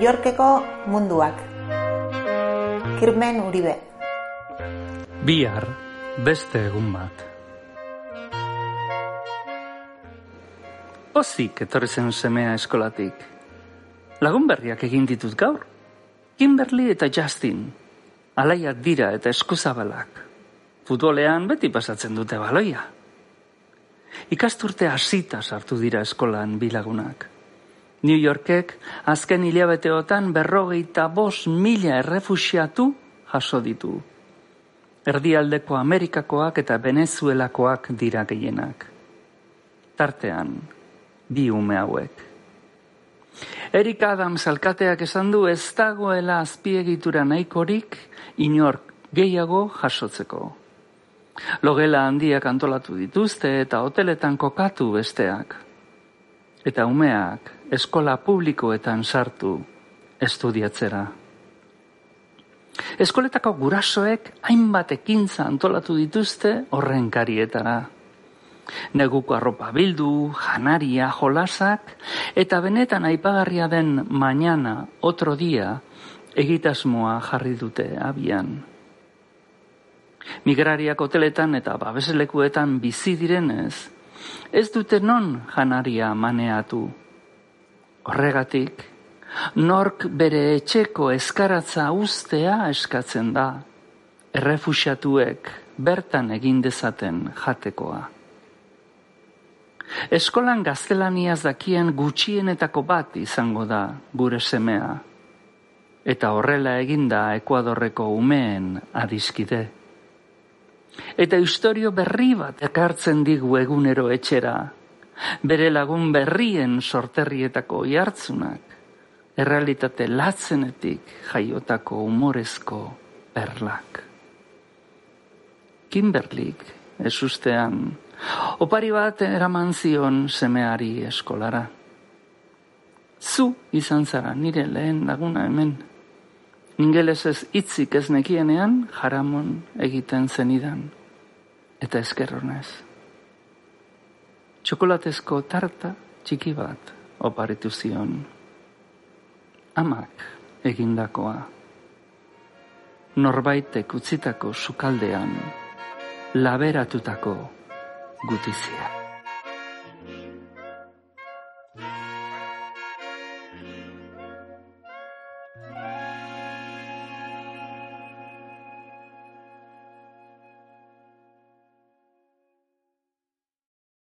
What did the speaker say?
Yorkeko munduak. Kirmen Uribe. Bihar beste egun bat. Ozik etorri zen semea eskolatik. Lagun berriak egin ditut gaur. Kimberly eta Justin. Alaiak dira eta eskuzabalak. Futbolean beti pasatzen dute baloia. Ikasturte hasita sartu dira eskolan bilagunak. New Yorkek azken hilabeteotan berrogeita bos mila errefusiatu jaso ditu. Erdialdeko Amerikakoak eta Venezuelakoak dira gehienak. Tartean, bi ume hauek. Erik Adams alkateak esan du ez dagoela azpiegitura nahikorik inork gehiago jasotzeko. Logela handiak antolatu dituzte eta hoteletan kokatu besteak. Eta umeak eskola publikoetan sartu estudiatzera. Eskoletako gurasoek hainbat ekintza antolatu dituzte horren karietara. Neguko arropa bildu, janaria, jolasak, eta benetan aipagarria den mañana, otro dia, egitasmoa jarri dute abian. Migrariak hoteletan eta babeslekuetan bizi direnez, ez dute non janaria maneatu. Horregatik, nork bere etxeko eskaratza ustea eskatzen da, errefusiatuek bertan egin dezaten jatekoa. Eskolan gaztelaniaz dakien gutxienetako bat izango da gure semea, eta horrela eginda Ekuadorreko umeen adiskide. Eta historio berri bat ekartzen digu egunero etxera, bere lagun berrien sorterrietako jartzunak, errealitate latzenetik jaiotako umorezko perlak. Kimberlik, ez ustean, opari bat eraman zion semeari eskolara. Zu izan zara nire lehen laguna hemen. Ingeles ez itzik ez nekienean jaramon egiten zenidan. Eta eskerronez. Txokolatezko tarta txiki bat oparitu zion. Amak egindakoa. Norbaitek utzitako sukaldean laberatutako gutizia.